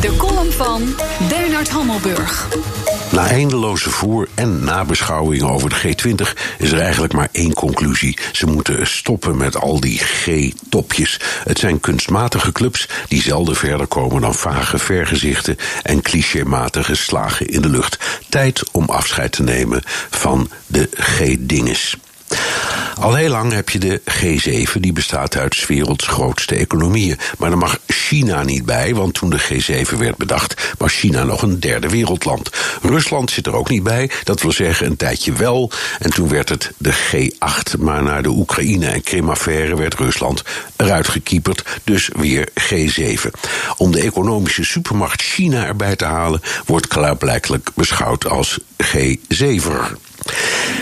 De column van Bernard Hammelburg. Na eindeloze voor- en nabeschouwingen over de G20 is er eigenlijk maar één conclusie. Ze moeten stoppen met al die G-topjes. Het zijn kunstmatige clubs die zelden verder komen dan vage vergezichten en clichématige slagen in de lucht. Tijd om afscheid te nemen van de G-dinges. Al heel lang heb je de G7, die bestaat uit werelds grootste economieën. Maar daar mag China niet bij, want toen de G7 werd bedacht, was China nog een derde wereldland. Rusland zit er ook niet bij, dat wil zeggen een tijdje wel. En toen werd het de G8, maar na de Oekraïne- en Krim-affaire werd Rusland eruit gekieperd, dus weer G7. Om de economische supermacht China erbij te halen, wordt klaarblijkelijk beschouwd als G7.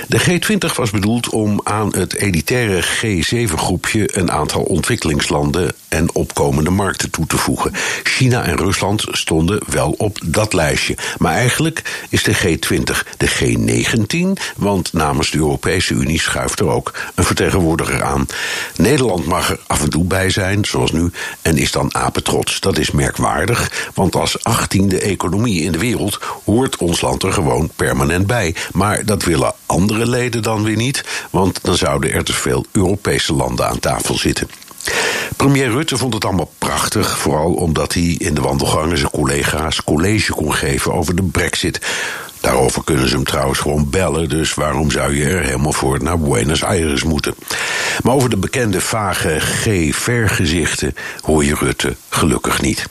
De G20 was bedoeld om aan het elitaire G7-groepje een aantal ontwikkelingslanden en opkomende markten toe te voegen. China en Rusland stonden wel op dat lijstje. Maar eigenlijk is de G20 de G19, want namens de Europese Unie schuift er ook een vertegenwoordiger aan. Nederland mag er af en toe bij zijn, zoals nu, en is dan apetrots. Dat is merkwaardig, want als achttiende economie in de wereld hoort ons land er gewoon permanent bij. Maar dat willen andere leden dan weer niet, want dan zouden er te veel Europese landen aan tafel zitten. Premier Rutte vond het allemaal prachtig, vooral omdat hij in de wandelgangen zijn collega's college kon geven over de brexit. Daarover kunnen ze hem trouwens gewoon bellen, dus waarom zou je er helemaal voor naar Buenos Aires moeten? Maar over de bekende vage G-vergezichten hoor je Rutte gelukkig niet.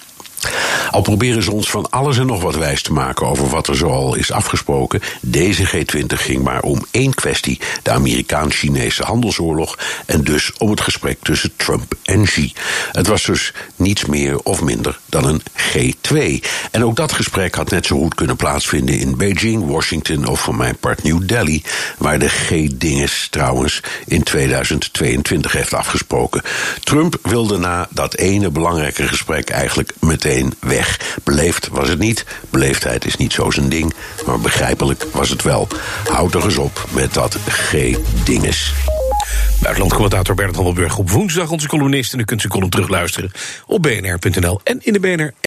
Al proberen ze ons van alles en nog wat wijs te maken over wat er zoal is afgesproken. Deze G20 ging maar om één kwestie: de Amerikaans-Chinese handelsoorlog. En dus om het gesprek tussen Trump en Xi. Het was dus niets meer of minder dan een G2. En ook dat gesprek had net zo goed kunnen plaatsvinden in Beijing, Washington of van mijn part New Delhi. Waar de G-dinges trouwens in 2022 heeft afgesproken. Trump wilde na dat ene belangrijke gesprek eigenlijk meteen weg. Beleefd was het niet. Beleefdheid is niet zo zijn ding. Maar begrijpelijk was het wel. Houd er eens op met dat G-dinges. Buitenlandcommentator Bernard Handelburg op woensdag onze columnist. En u kunt zijn column terugluisteren op bnr.nl en in de BNR